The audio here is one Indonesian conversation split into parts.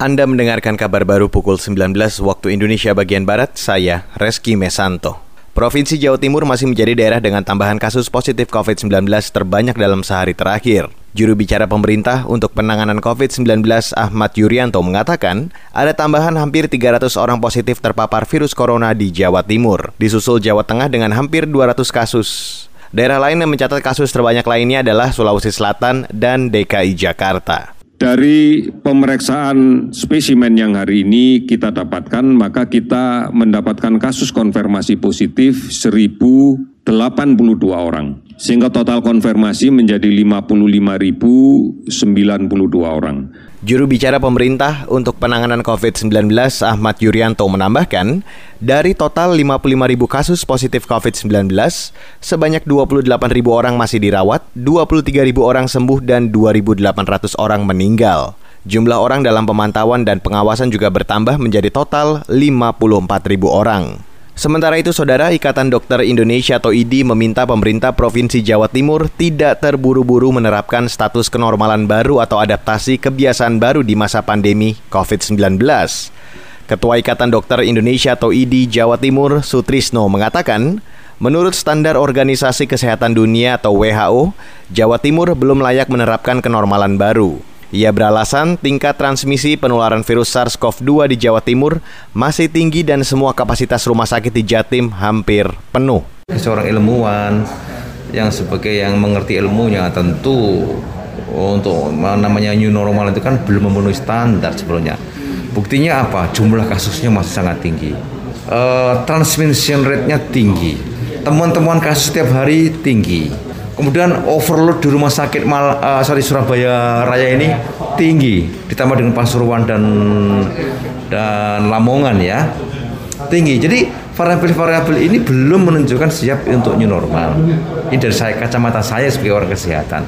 Anda mendengarkan kabar baru pukul 19 waktu Indonesia bagian Barat, saya Reski Mesanto. Provinsi Jawa Timur masih menjadi daerah dengan tambahan kasus positif COVID-19 terbanyak dalam sehari terakhir. Juru bicara pemerintah untuk penanganan COVID-19 Ahmad Yuryanto mengatakan ada tambahan hampir 300 orang positif terpapar virus corona di Jawa Timur, disusul Jawa Tengah dengan hampir 200 kasus. Daerah lain yang mencatat kasus terbanyak lainnya adalah Sulawesi Selatan dan DKI Jakarta. Dari pemeriksaan spesimen yang hari ini kita dapatkan, maka kita mendapatkan kasus konfirmasi positif 1082 orang. Sehingga total konfirmasi menjadi 55.092 orang. Juru bicara pemerintah untuk penanganan COVID-19 Ahmad Yuryanto menambahkan, dari total 55 ribu kasus positif COVID-19, sebanyak 28 ribu orang masih dirawat, 23 ribu orang sembuh, dan 2.800 orang meninggal. Jumlah orang dalam pemantauan dan pengawasan juga bertambah menjadi total 54 ribu orang. Sementara itu, Saudara Ikatan Dokter Indonesia atau IDI meminta pemerintah Provinsi Jawa Timur tidak terburu-buru menerapkan status kenormalan baru atau adaptasi kebiasaan baru di masa pandemi COVID-19. Ketua Ikatan Dokter Indonesia atau IDI Jawa Timur, Sutrisno, mengatakan, Menurut standar Organisasi Kesehatan Dunia atau WHO, Jawa Timur belum layak menerapkan kenormalan baru. Ia beralasan tingkat transmisi penularan virus SARS-CoV-2 di Jawa Timur masih tinggi dan semua kapasitas rumah sakit di Jatim hampir penuh. Seorang ilmuwan yang sebagai yang mengerti ilmunya tentu untuk namanya new normal itu kan belum memenuhi standar sebelumnya. Buktinya apa? Jumlah kasusnya masih sangat tinggi. Uh, transmission rate-nya tinggi. Temuan-temuan kasus setiap hari tinggi Kemudian overload di rumah sakit Mal, uh, sorry, Surabaya Raya ini tinggi, ditambah dengan Pasuruan dan dan Lamongan ya tinggi. Jadi variabel-variabel ini belum menunjukkan siap untuk new normal. Ini dari saya kacamata saya sebagai orang kesehatan.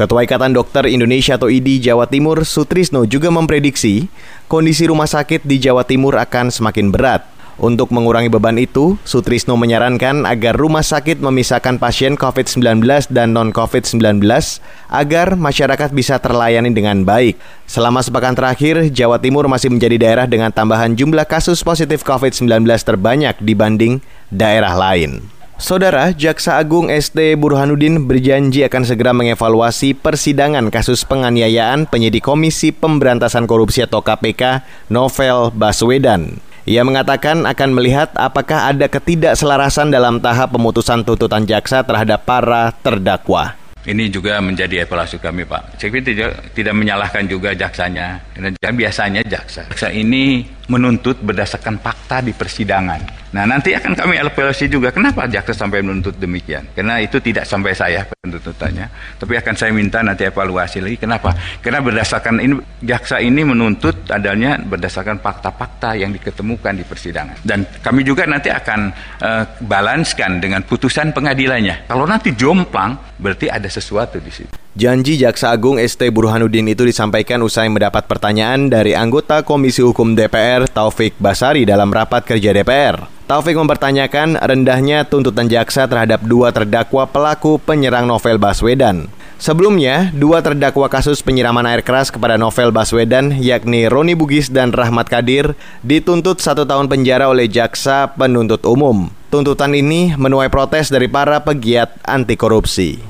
Ketua Ikatan Dokter Indonesia atau IDI Jawa Timur Sutrisno juga memprediksi kondisi rumah sakit di Jawa Timur akan semakin berat untuk mengurangi beban itu, Sutrisno menyarankan agar rumah sakit memisahkan pasien COVID-19 dan non-COVID-19 agar masyarakat bisa terlayani dengan baik. Selama sepekan terakhir, Jawa Timur masih menjadi daerah dengan tambahan jumlah kasus positif COVID-19 terbanyak dibanding daerah lain. Saudara, Jaksa Agung ST Burhanuddin berjanji akan segera mengevaluasi persidangan kasus penganiayaan penyidik Komisi Pemberantasan Korupsi atau KPK Novel Baswedan. Ia mengatakan akan melihat apakah ada ketidakselarasan dalam tahap pemutusan tuntutan jaksa terhadap para terdakwa. Ini juga menjadi evaluasi kami Pak. Saya tidak, menyalahkan juga jaksanya. Dan biasanya jaksa. Jaksa ini menuntut berdasarkan fakta di persidangan. Nah nanti akan kami evaluasi juga kenapa jaksa sampai menuntut demikian. Karena itu tidak sampai saya penuntutannya, tapi akan saya minta nanti evaluasi lagi. Kenapa? Karena berdasarkan ini jaksa ini menuntut adanya berdasarkan fakta-fakta yang diketemukan di persidangan. Dan kami juga nanti akan uh, balanskan dengan putusan pengadilannya. Kalau nanti jomplang berarti ada sesuatu di situ. Janji Jaksa Agung ST Burhanuddin itu disampaikan usai mendapat pertanyaan dari anggota Komisi Hukum DPR Taufik Basari dalam rapat kerja DPR. Taufik mempertanyakan rendahnya tuntutan jaksa terhadap dua terdakwa pelaku penyerang novel Baswedan. Sebelumnya, dua terdakwa kasus penyiraman air keras kepada novel Baswedan, yakni Roni Bugis dan Rahmat Kadir, dituntut satu tahun penjara oleh jaksa penuntut umum. Tuntutan ini menuai protes dari para pegiat anti korupsi.